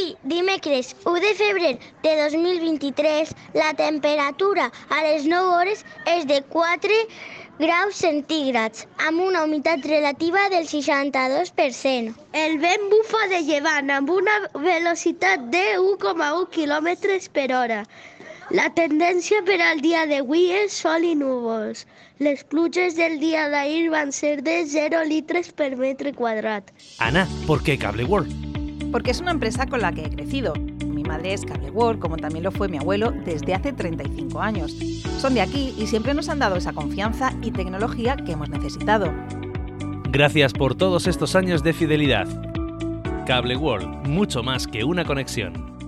Ui, dimecres 1 de febrer de 2023, la temperatura a les 9 hores és de 4 graus centígrads, amb una humitat relativa del 62%. El vent bufa de llevant amb una velocitat de 1,1 km per hora. La tendència per al dia d'avui és sol i núvols. Les pluges del dia d'ahir van ser de 0 litres per metre quadrat. Ana, ¿por qué Cable World? Porque es una empresa con la que he crecido. Mi madre es Cable World, como también lo fue mi abuelo desde hace 35 años. Son de aquí y siempre nos han dado esa confianza y tecnología que hemos necesitado. Gracias por todos estos años de fidelidad. Cable World, mucho más que una conexión.